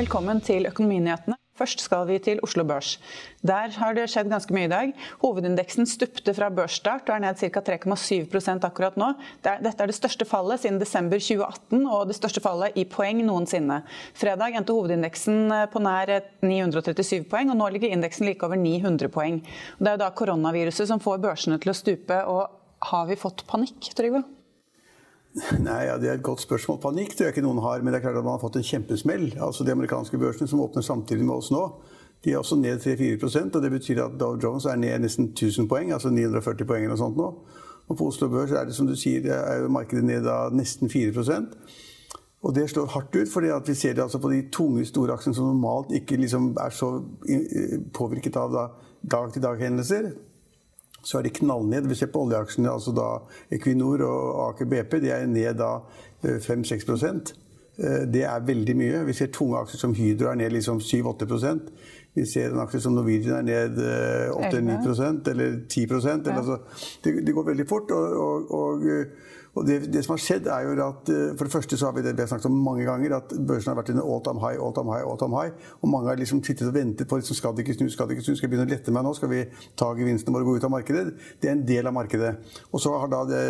velkommen til Økonominyhetene. Først skal vi til Oslo Børs. Der har det skjedd ganske mye i dag. Hovedindeksen stupte fra børsstart og er ned ca. 3,7% akkurat nå. Dette er det største fallet siden desember 2018 og det største fallet i poeng noensinne. Fredag endte hovedindeksen på nær 937 poeng, og nå ligger indeksen like over 900 poeng. Det er da koronaviruset som får børsene til å stupe. og Har vi fått panikk, Trygve? Nei, ja, Det er et godt spørsmål. Panikk tror jeg ikke noen har, men det er klart at man har fått en kjempesmell. Altså De amerikanske børsene som åpner samtidig med oss nå, de er også ned 3-4% og Det betyr at Dow Jones er ned nesten 1000 poeng, altså 940 poeng eller noe sånt nå. Og på Oslo Børs er det som du sier, er jo markedet ned av nesten 4% og det slår hardt ut, fordi vi ser det altså på de tunge store aksjene som normalt ikke liksom er så påvirket av dag-til-dag-hendelser så er de knallned. Vi ser på oljeaksjene, altså da Equinor og Aker BP, de er ned da 5-6 eh, eh, Det er veldig mye. Vi ser tunge aksjer som Hydro er ned liksom 7-8 Vi ser en aksje som Norwegian er ned 8-9 eller 10% eller, altså, det, det, går veldig fort. og, og, og og det, det, som har skjedd er jo at eh, For det første så har vi det vi har snakket om mange ganger, at børsen har vært under all time high, all time high, all time high. Og mange har liksom sittet og ventet på liksom, skal det ikke snu, skal det ikke snu, skal jeg begynne å lette meg nå? Skal vi ta gevinstene våre og gå ut av markedet? Det er en del av markedet. Og så har da, det,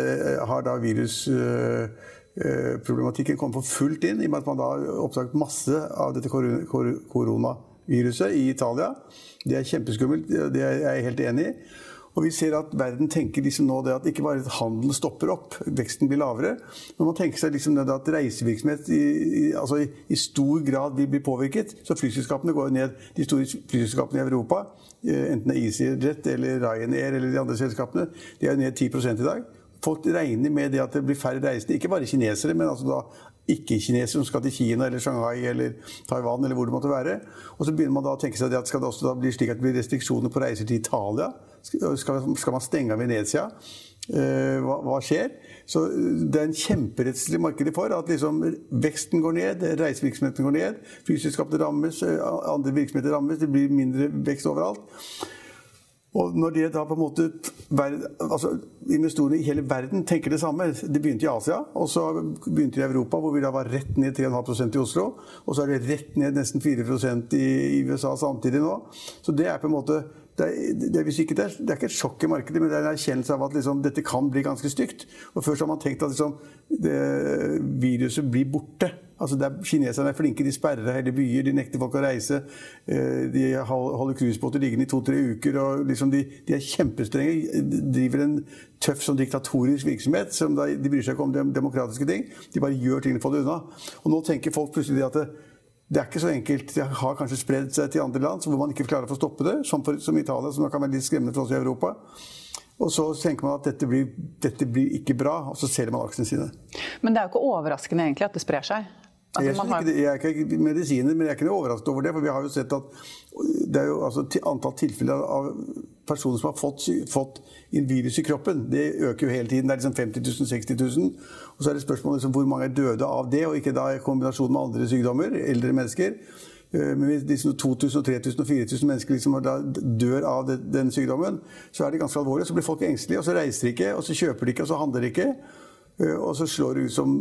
har da virusproblematikken kommet for fullt inn, i og med at man da oppdaget masse av dette koronaviruset i Italia. Det er kjempeskummelt, det er jeg helt enig i. Og vi ser at verden tenker liksom nå det at ikke bare handelen stopper opp, veksten blir lavere, men man tenker seg liksom at reisevirksomhet i, i, altså i, i, stor grad vil bli påvirket. Så flyselskapene går ned. De store flyselskapene i Europa, eh, enten det er EasyJet eller Ryanair eller de andre selskapene, de er ned 10 i dag. Folk regner med det at det blir færre reisende. Ikke bare kinesere, men altså ikke-kinesere som skal til Kina eller Shanghai eller Taiwan eller hvor det måtte være. Og så begynner man da å tenke seg at skal det også bli slik at det blir restriksjoner på reiser til Italia? Skal, man stenge av Venezia? Uh, hva, hva, skjer? Så eh, Det er en kjemperettslig marked for at liksom, veksten går ned, reisevirksomheten går ned, flyselskapene rammes, eh, andre virksomheter rammes, det blir mindre vekst overalt. Og når det da på en måte altså Investorene i hele verden tenker det samme. Det begynte i Asia, og så begynte det i Europa, hvor vi da var rett ned 3,5% i Oslo. Og så er det rett ned nesten 4% i USA samtidig nå. Så det er på en måte det er, det, er, ikke, det, er, det er, ikke et sjokk i markedet, men det er en erkjennelse av at liksom, dette kan bli ganske stygt. Og Først har man tenkt at liksom, viruset blir borte. Altså Kineserne er flinke, de sperrer hele byer, de nekter folk å reise. Eh, de holder cruisebåter liggende i to-tre uker. og liksom de, de, er kjempestrenge. Driver en tøff sånn diktatorisk virksomhet. som De bryr seg ikke om demokratiske ting. De bare gjør tingene for det unna. Og nå tenker folk plutselig at det, det er ikke så enkelt. Det har kanskje spredd seg til andre land hvor man ikke klarer å få stoppe det, som, for, som Italia, som kan være litt skremmende for oss i Europa. Og så tenker man at dette blir, dette blir ikke bra, og så selger man aksjene sine. Men det er jo ikke overraskende egentlig at det sprer seg? Altså, jeg, har... jeg, er ikke medisiner, men jeg er ikke overrasket over det. For vi har jo sett at det er jo altså, antall tilfeller av personer som har fått, fått virus i kroppen, det øker jo hele tiden. Det er liksom 50 000, 60 000. Og så er det spørsmålet liksom, hvor mange er døde av det, og ikke da i kombinasjon med andre sykdommer. Eldre mennesker. Eh, men hvis liksom 2000, 3000 og 4000 mennesker liksom dør av den sykdommen, så er det ganske alvorlig. Så blir folk engstelige, og så reiser de ikke, og så kjøper de ikke, og så handler de ikke. Eh, og så slår det ut som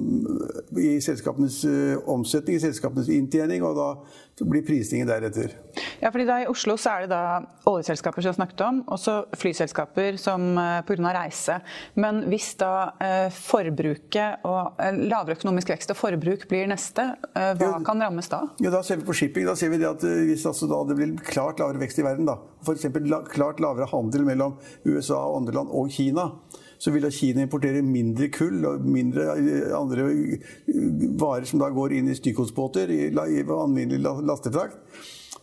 eh, i selskapenes eh, omsetning, i selskapenes inntjening, og da blir prisningen deretter. Ja, fordi da I Oslo så er det da oljeselskaper som snakket om, og så flyselskaper som pga. reise. Men hvis da forbruket og lavere økonomisk vekst og forbruk blir neste, hva kan rammes da? Ja, Da ser vi på shipping. Da ser vi det at hvis altså da det blir klart lavere vekst i verden, da, f.eks. klart lavere handel mellom USA og andre land og Kina så vil Kina importere mindre kull og mindre eh, andre eh, varer som da går inn i stykkgodsbåter i, vanlig lastefrakt.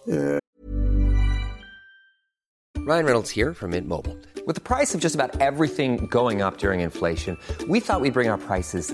Uh, Ryan Reynolds here from Mint Mobile. With the price of just about everything going up during inflation, we thought we'd bring our prices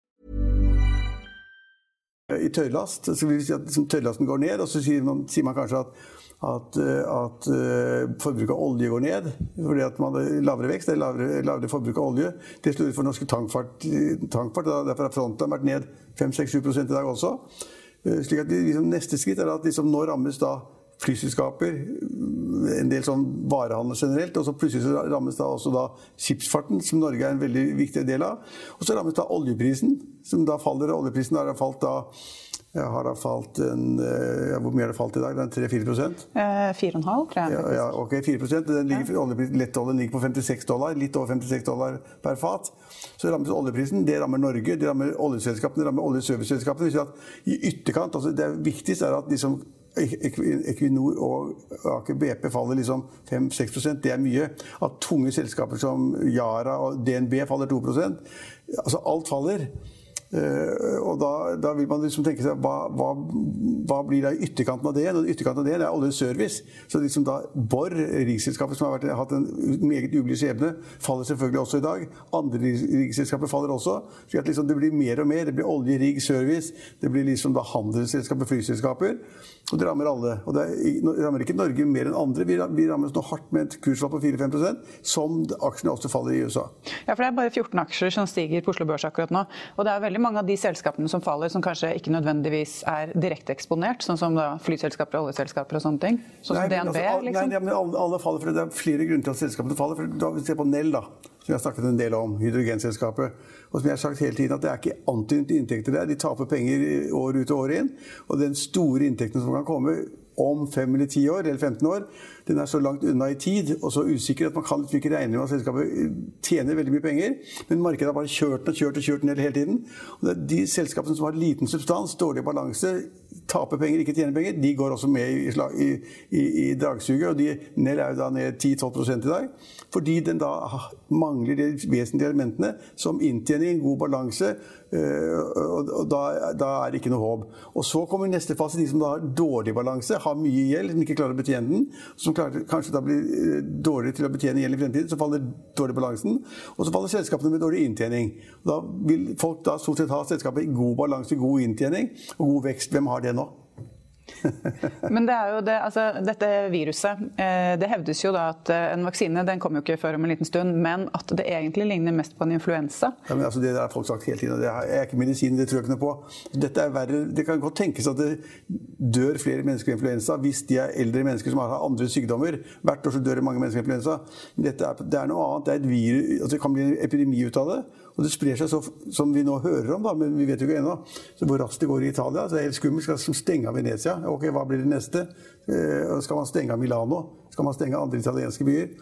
I tørrlast så vil vi si at liksom, tørrlasten går ned, og så sier man, sier man kanskje at at, eh, at uh, forbruket av olje går ned fordi at man har lavere vekst, det er lavere, lavere forbruk av olje. Det slår ut for norske tankfart. tankfart derfor har fronten vært ned 5-6-7 i dag også. Uh, slik at liksom, Neste skritt er at liksom, nå rammes da flyselskaper, en del sånn varehandel generelt. Og så plutselig så rammes da også da skipsfarten, som Norge er en veldig viktig del av. Og så rammes da oljeprisen, som da faller. Oljeprisen har falt da har da falt en ja, Hvor mye har det falt i dag? 3-4 eh, 4,5, tror jeg. Ja, ja, ok, 4% Den ligger, ja. Lettoljen ligger på 56 dollar, litt over 56 dollar per fat. Så rammes oljeprisen. Det rammer Norge, det rammer oljeselskapene, det rammer oljeserviceselskapene. I ytterkant, altså Det viktigste er at liksom Equinor og Aker BP faller liksom 5-6% Det er mye. At tunge selskaper som Yara og DNB faller 2% Altså alt faller. Uh, og da, da, vil man liksom tenke seg hva, hva, hva blir da ytterkanten av det? Og ytterkanten av det, det er oljeservice. Så liksom da Borr, riksselskapet som har vært, hatt en meget ublid skjebne, faller selvfølgelig også i dag. Andre riksselskaper faller også. Så at liksom det blir mer og mer. Det blir olje, rigg, service. Det blir liksom da handelsselskaper, flyselskaper. Og det rammer alle. Og det, rammer ikke Norge mer enn andre. Vi, rammes nå hardt med et kursfall på 4-5% som aksjene også faller i USA. Ja, for det er bare 14 aksjer som stiger på Oslo Børs akkurat nå. Og det er veldig mange av de selskapene som faller, som kanskje ikke nødvendigvis er direkte eksponert, sånn som flyselskaper og oljeselskaper og sånne ting? Sånn som nei, DNB, altså, all, liksom? Nei, men alle, faller, for det er flere grunner til at selskapene faller. for da Hvis vi ser på Nell, da, som jeg har snakket en del om, hydrogenselskapet, og som jeg har sagt hele tiden, at det er ikke antydet inntekter der. De taper penger år ut og år inn. Og den store inntekten som kan komme om fem eller ti år, eller 15 år, den er så langt unna i tid og så usikker at man kan ikke regne med at selskapet tjener veldig mye penger. Men markedet har bare kjørt og kjørt og kjørt ned hele tiden. Og de selskapene som har liten substans, dårlig balanse, taper penger, ikke tjener penger, de går også med i, i, i, i dragsuget. Og de, Nell er jo da ned 10-12% i dag. Fordi den da mangler de vesentlige elementene som inntjening, god balanse, og, og da, da, er det ikke noe håp. Og så kommer neste fase, de som da har dårlig balanse, har mye gjeld, som ikke klarer å betjene den, som klarer, kanskje da blir eh, dårligere til å betjene gjeld i fremtiden, så faller dårlig balansen. Og så faller selskapene med dårlig inntjening. Da vil folk da stort sett ha selskapet i god balanse, god inntjening og god vekst. Hvem har det nå? Men det er jo det, altså, dette viruset eh, Det hevdes jo da at eh, en vaksine den kommer jo ikke før om en liten stund, men at det egentlig ligner mest på en influensa. Ja, men altså, det har folk sagt hele tiden, og det er ikke medisin, det tror jeg ikke noe på. Dette er verre. Det kan godt tenkes at det dør flere mennesker i influensa hvis de er eldre mennesker som har andre sykdommer. Hvert år så dør det mange mennesker i influensa. Men dette er, det er noe annet. Det er et virus, altså det kan bli en epidemi ut av det. Og det sprer seg så, som vi nå hører om, da, men vi vet jo ikke ennå. Så hvor raskt det går i Italia. Så det er helt skummelt. Skal man stenge av Venezia. Ok, hva blir det neste? Eh, skal man stenge av Milano? Skal man stenge andre italienske byer?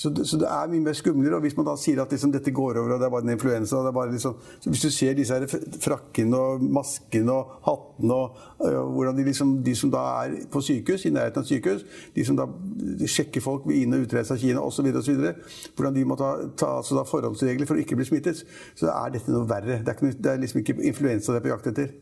Så det, så det, er mye mer skumlere. Og hvis man da sier at liksom, dette går over og det er bare en influensa liksom, Hvis du ser disse her frakkene og maskene og hattene og og hvordan de, liksom, de som da er på sykehus, i nærheten av sykehus, de som da sjekker folk ved inn- og utreise av Kina osv., hvordan de må ta, ta altså forholdsregler for å ikke bli smittet, så er dette noe verre. Det er, ikke, det er liksom ikke influensa det er på jakt etter.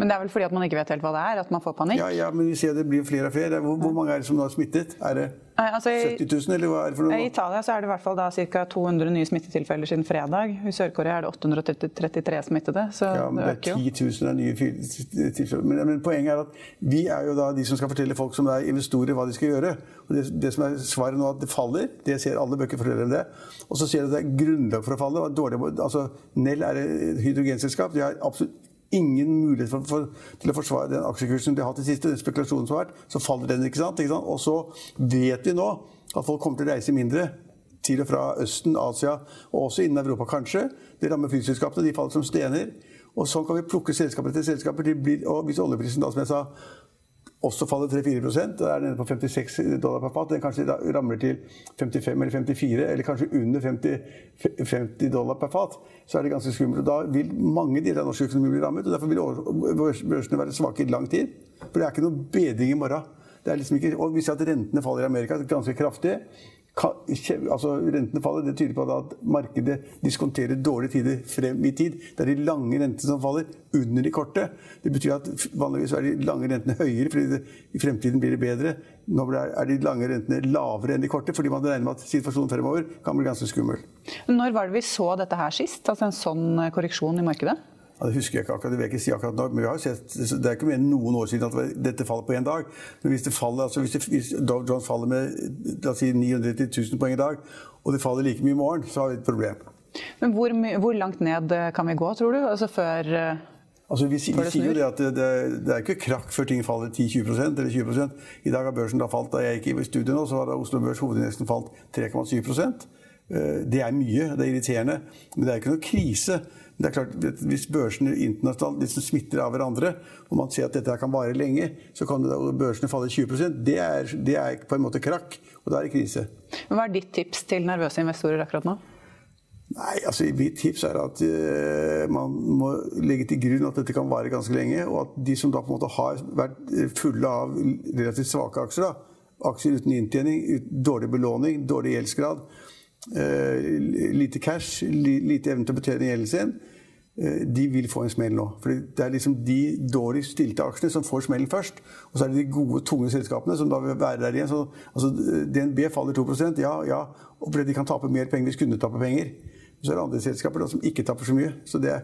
Men det er vel fordi at man ikke vet helt hva det er, at man får panikk? Ja, ja men vi ser det blir flere og flere. Hvor, hvor mange er det som nå er smittet? Er det altså, 70 000, eller hva er det for noe? I Italia så er det i hvert fall ca. 200 nye smittetilfeller siden fredag. I Sør-Korea er det 833 smittede. Så ja, men det øker jo. Det er 10 000 nye tilfeller. Men, men, poenget er at vi er jo da de som skal fortelle folk som er investorer, hva de skal gjøre. Og det, det som er svaret nå, at det faller, det ser alle bøker forteller om det. Og så ser du at det er grunnlag for å falle. Dårlig, altså, Nell er et hydrogenselskap. De har absolutt ingen mulighet for, for, til å forsvare den aksjekursen de har hatt i siste, den spekulasjonen som har vært, så faller den. ikke sant? Ikke sant? Og så vet vi nå at folk kommer til å reise mindre til og fra Østen, Asia og også innen Europa kanskje. Det rammer flyselskapene, de faller som stener. Og sånn kan vi plukke selskaper til selskaper. Blir, og hvis oljeprisen da, som jeg sa, også faller 3-4 Da er den nede på 56 dollar per fat. Den kanskje ramler til 55 eller 54, eller kanskje under 50, 50 dollar per fat. Så er det ganske skummelt. Da vil mange deler av norsk økonomi bli rammet. og Derfor vil børsene være svake i lang tid. For det er ikke noe bedring i morgen. Det er liksom ikke, og Vi ser at rentene faller i Amerika ganske kraftig. Altså Rentene faller. Det tyder på at markedet diskonterer dårlige tider frem i tid. Det er de lange rentene som faller, under de korte. Det betyr at vanligvis er de lange rentene høyere, fordi det, i fremtiden blir det bedre. Nå er de lange rentene lavere enn de korte, fordi man regner med at situasjonen fremover kan bli ganske skummel. Når var det vi så dette her sist? Altså en sånn korreksjon i markedet? Ja, det husker jeg ikke akkurat, det vil jeg ikke si akkurat nå, men vi har sett, det er ikke mer enn noen år siden at dette faller på én dag. Men hvis, det faller, altså hvis, det, hvis Dow Jones faller med la oss si 900 000 poeng i dag, og det faller like mye i morgen, så har vi et problem. Men hvor, hvor langt ned kan vi gå, tror du? Altså før Altså, vi, vi sier jo det at det, det, er ikke krakk før ting faller 10-20% eller 20% I dag har børsen da falt. Da jeg gikk i studio nå, så har Oslo Børs hovedindeksen falt 3,7 eh, Det er mye, det er irriterende, men det er ikke noe krise. Det er klart, Hvis børsene internasjonalt liksom smitter av hverandre, og man ser at dette kan vare lenge, så kan børsene falle 20% det er, det er på en måte krakk, og da er det krise. Hva er ditt tips til nervøse investorer akkurat nå? Nei, altså Mitt tips er at uh, man må legge til grunn at dette kan vare ganske lenge. Og at de som da på en måte har vært fulle av relativt svake aksjer, da, aksjer uten inntjening, ut, dårlig belåning, dårlig gjeldsgrad, lite cash, li, lite evne til å betjene gjelden sin, Eh, de vil få en smell nå. For Det er liksom de dårligst stilte aksjene som får smellen først. Og så er det de gode, tunge selskapene som da vil være der igjen. Så, altså, DNB faller 2 ja, ja, og fordi de kan tape mer penger hvis kundene taper penger. Så er det andre selskaper da, som ikke taper så mye. Så det,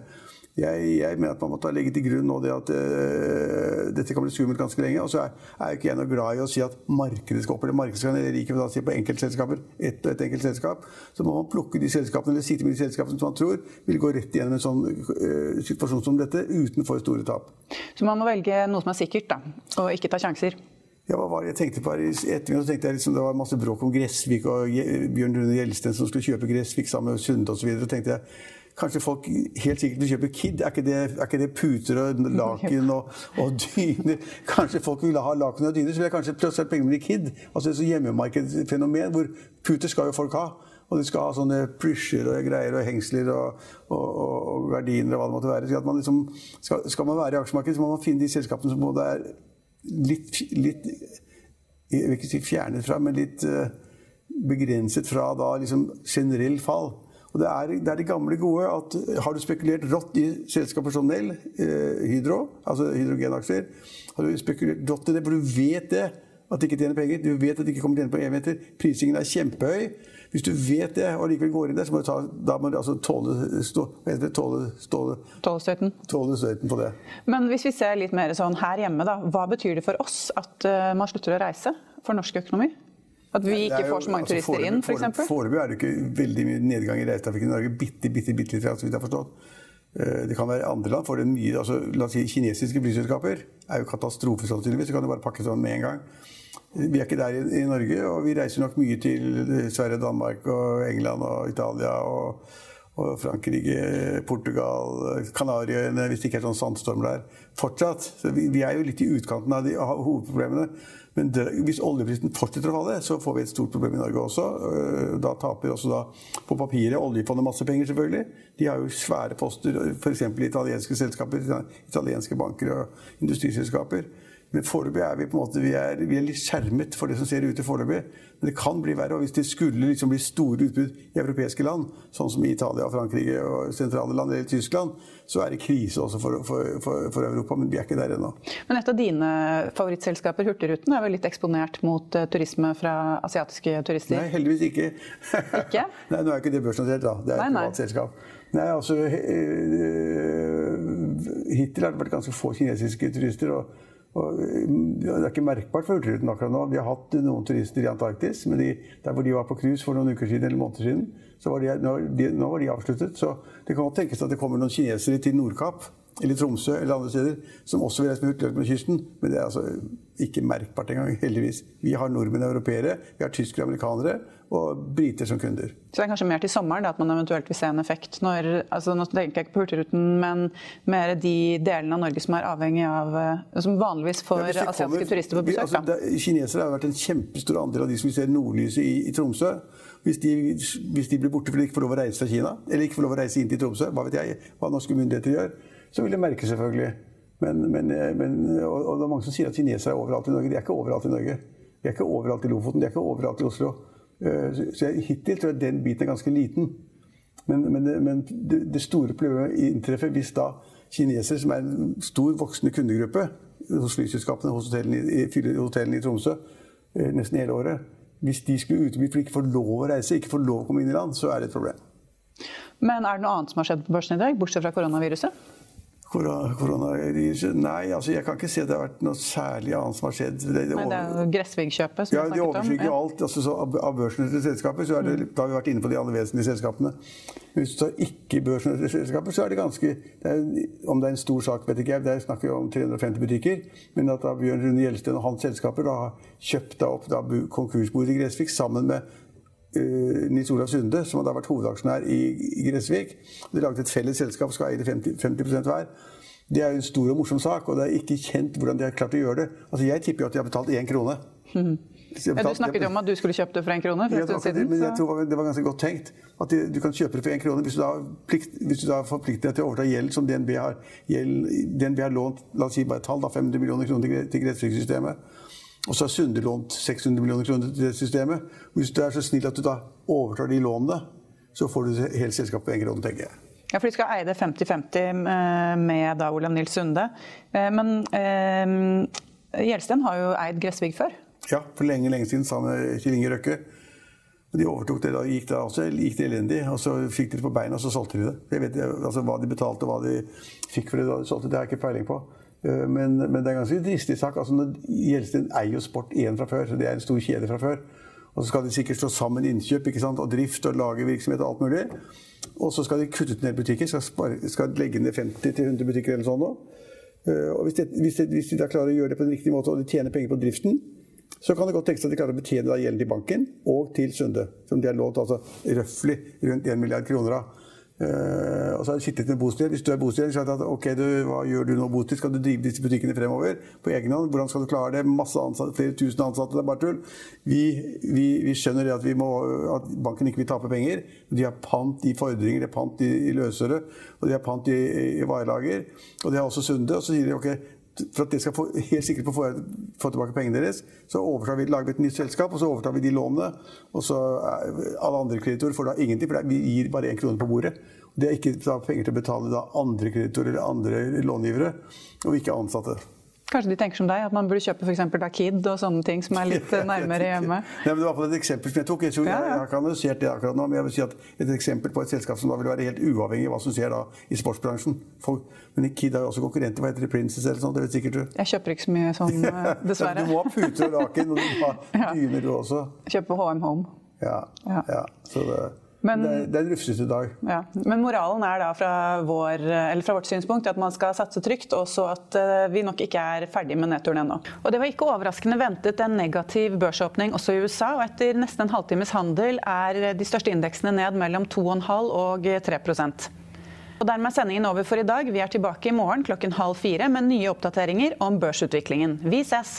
jeg, jeg, mener at man må ta legge til grunn nå det at uh, dette kan bli skummelt ganske lenge. Og så er, er ikke jeg noe glad i å si at markedet skal opp. eller markedet skal ned. Jeg liker å si på enkeltselskaper. Ett og ett enkeltselskap. Så må man plukke de selskapene eller sitte med de selskapene som man tror vil gå rett igjennom en sånn uh, situasjon som dette uten for store tap. Så man må velge noe som er sikkert, da, og ikke ta sjanser? Ja, hva var det jeg tenkte på her i ettermiddag? så tenkte jeg liksom, Det var masse bråk om Gressvik og Bjørn Rune Gjelsten som skulle kjøpe Gressvik sammen med Sunde osv. tenkte jeg Kanskje folk helt sikkert vil kjøpe Kid. Er ikke det, er ikke det puter og laken og, og, dyner? Kanskje folk vil ha laken og dyner, så vil jeg kanskje plassere pengene i Kid. Altså et hjemmemarkedsfenomen hvor puter skal jo folk ha. Og de skal ha sånne plysjer og greier og hengsler og, og, og, gardiner og hva det måtte være. Man liksom, skal, skal, man være i aksjemarkedet, så må man finne de selskapene som både er litt, litt Jeg vil ikke si fjernet fra, men litt uh, begrenset fra da liksom generell fall. Og det er, det er, det gamle gode at har du spekulert rått i selskaper som Nell, eh, Hydro, altså hydrogenaksjer, har du spekulert rått i det, for du vet det, at de ikke tjener penger, du vet at de ikke kommer til å tjene på evigheter, prisingen er kjempehøy. Hvis du vet det og likevel går inn der, så må du, ta, da må du altså tåle, stå, det, tåle, ståle, tåle, støyten. tåle støyten på det. Men hvis vi ser litt mer sånn her hjemme, da, hva betyr det for oss at uh, man slutter å reise for norsk økonomi? At vi ikke får så mange altså, turister inn, f.eks.? Foreløpig er det ikke veldig mye nedgang i reisetrafikken i Norge. Bitte, bitte, bitte litt, så vidt jeg har forstått. Eh, det kan være andre land får det mye. altså La oss si kinesiske flyselskaper er jo katastrofe sannsynligvis. Så kan det bare pakke sånn med en gang. Vi er ikke der i, i, Norge, og vi reiser nok mye til Sverige, Danmark og England og Italia og, og Frankrike, Portugal, Kanariøyene, hvis det ikke er sånn sandstorm der. Fortsatt. Så vi, vi, er jo litt i utkanten av, de, hovedproblemene. Men det, hvis oljeprisen fortsetter å falle, så får vi et stort problem i Norge også. Øh, da taper også da på papiret oljefondet masse penger, selvfølgelig. De har jo svære poster, f.eks. italienske selskaper, italienske banker og industriselskaper. Men foreløpig er vi på en måte, vi er, vi er, litt skjermet for det som ser ut til foreløpig. Men det kan bli verre. Og hvis det skulle liksom bli store utbrudd i europeiske land, sånn som i Italia, Frankrike og sentrale land, eller Tyskland, så er det krise også for, for, for, for Europa. Men vi er ikke der ennå. Men et av dine favorittselskaper, Hurtigruten, er vel litt eksponert mot uh, turisme fra asiatiske turister? Nei, heldigvis ikke. ikke? nei, nå er ikke det børsnotert, da. Det er et privat selskap. Nei, altså Hittil har det vært ganske få kinesiske turister. og og det er ikke merkbart for Hurtigruten akkurat nå. Vi har hatt noen turister i Antarktis, men de, der hvor de var på cruise for noen uker siden, eller måneder siden, så var de, nå, de, nå var de avsluttet. Så det kan godt tenkes at det kommer noen kinesere til Nordkapp eller Tromsø eller andre steder som også vil reise med hurtigløp kysten. Men det er altså ikke merkbart engang, heldigvis. Vi har nordmenn og europeere, vi har tyskere og amerikanere og briter som kunder. Så det er kanskje mer til sommeren da, at man eventuelt vil se en effekt? Når, altså, nå tenker jeg ikke på Hurtigruten, men mer de delene av Norge som er avhengig av eh, Som vanligvis får ja, asiatiske kommer, turister på besøk? Altså, det, kinesere har vært en kjempestor andel av de som vi ser nordlyset i, i Tromsø. Hvis de, hvis de, blir borte fordi de ikke får lov å reise fra Kina, eller ikke får lov å reise inn til Tromsø, hva vet jeg hva norske myndigheter gjør, så vil det merke selvfølgelig. Men, men, men, og, og, det er mange som sier at kinesere er overalt i Norge. De er ikke overalt i Norge. De er ikke overalt i Lofoten, de er ikke overalt i Oslo. Så jeg, hittil tror jeg den biten er ganske liten. Men, men, det, men det, det, store problemet inntreffer hvis da kinesere, som er en stor voksende kundegruppe hos flyselskapene, hos hotellene i, hotellene i Tromsø nesten hele året Hvis de skulle utebli for ikke får lov å reise, ikke får lov å komme inn i land, så er det et problem. Men er det noe annet som har skjedd på børsen i dag, bortsett fra koronaviruset? Koronaviruset Nei, altså jeg kan ikke si at det har vært noe særlig annet som har skjedd. Det, det, Nei, det er jo Gressvig-kjøpet som ja, de overskygger jo alt. Altså, av, av børsnotere selskaper så det, da har vi vært inne på de aller vesentlige selskapene. Hvis du tar ikke-børsnotere selskaper, så er det ganske det er, Om det er en stor sak, vet ikke jeg. Der snakker vi om 350 butikker. Men at da Bjørn Rune Gjelsten og hans selskaper da har kjøpt da opp da konkursbordet i Gressvik sammen med Nils Olav Sunde, som hadde vært hovedaksjonær i, i Gressvik. De laget et felles selskap, skal eie 50, 50 hver. Det er jo en stor og morsom sak, og det er ikke kjent hvordan de har klart å gjøre det. Altså, Jeg tipper jo at de har betalt én krone. Mm. Ja, du snakket jo om at du skulle kjøpe det for én krone for en stund siden. Men jeg tror det var ganske godt tenkt. At du, du kan kjøpe det for én krone hvis du da, plikt, hvis du da forplikter deg til å overta gjeld som DNB har, gjeld, DNB har lånt la oss si bare et tall, da, 500 millioner kroner til, til. Og så har Sunde lånt 600 millioner kroner til det systemet. Hvis du er så snill at du da overtar de lånene, så får du hele selskapet på én krone, tenker jeg. Ja, for De skal eie det 50-50 eh, med da Olav Nils Sunde. Eh, men eh, Gjelsten har jo eid Gressvig før? Ja, for lenge lenge siden sammen med Kjell Inge Røkke. De overtok det da, gikk det også, gikk det elendig. og Så fikk de det på beina, og så solgte de det. Jeg vet altså, Hva de betalte og hva de fikk for det da de solgte, det har jeg ikke peiling på. Men, men, det er en ganske dristig sak. altså Gjelsten eier jo Sport 1 fra før, så det er en stor kjede fra før. Og så skal de sikkert slå sammen innkjøp og drift og lagervirksomhet og alt mulig. Og så skal de kutte ut en del butikker. Skal, spare, skal legge ned 50-100 butikker eller sånn nå. Eh, og hvis, det, hvis, det, hvis, de da klarer å gjøre det på en riktig måte, og de tjener penger på driften, så kan det godt tenkes at de klarer å betjene gjelden til banken og til Sunde. Som de har lånt altså røftlig rundt 1 milliard kroner av. Uh, og så har jeg sittet med bosted. Hvis du er bosted, så at ok, du, hva gjør du nå bosted? Skal du drive disse butikkene fremover på egen hånd? Hvordan skal du klare det? Masse ansatte, flere tusen ansatte, det er bare tull. Vi, vi, vi skjønner at, vi må, at, banken ikke vil tape penger. De har pant i fordringer, de har pant i, i løsøre, og de har pant i, i varelager. Og de har også Sunde. Og så sier de ok, for at de skal få, helt sikkert få, få tilbake pengene deres, så overtar vi, lager vi et nytt selskap, og så overtar vi de lånene. Og så alle andre kreditorer får da ingenting, for vi gir bare én krone på bordet. Det er ikke penger til å betale andre kreditorer eller andre långivere, og ikke ansatte. Kanskje de tenker som deg, at man burde kjøpe f.eks. Kid og sånne ting som er litt nærmere hjemme? Nei, men det var et eksempel som jeg tok. Jeg, tror, ja, ja. jeg har ikke analysert det akkurat nå, men jeg vil si at et eksempel på et selskap som da vil være helt uavhengig av hva som skjer da i sportsbransjen. Folk, men Kid har jo også konkurrenter. Hva heter det? Princess eller sånt? Det vet sikkert du. Jeg kjøper ikke så mye sånn, dessverre. dessverre. du må ha puter og laken, og du må ha dyner du også. Kjøpe HM Home. Ja. ja. Så det men, det, det, en rufsete dag. Ja. Men moralen er da fra, vår, fra, vårt synspunkt at man skal satse trygt, og så at uh, vi nok ikke er ferdig med nedturen ennå. Og Det var ikke overraskende ventet en negativ børsåpning også i USA. og Etter nesten en halvtimes handel er de største indeksene ned mellom 2,5 og 3 og Dermed er sendingen over for i dag. Vi er tilbake i morgen klokken halv fire med nye oppdateringer om børsutviklingen. Vi ses!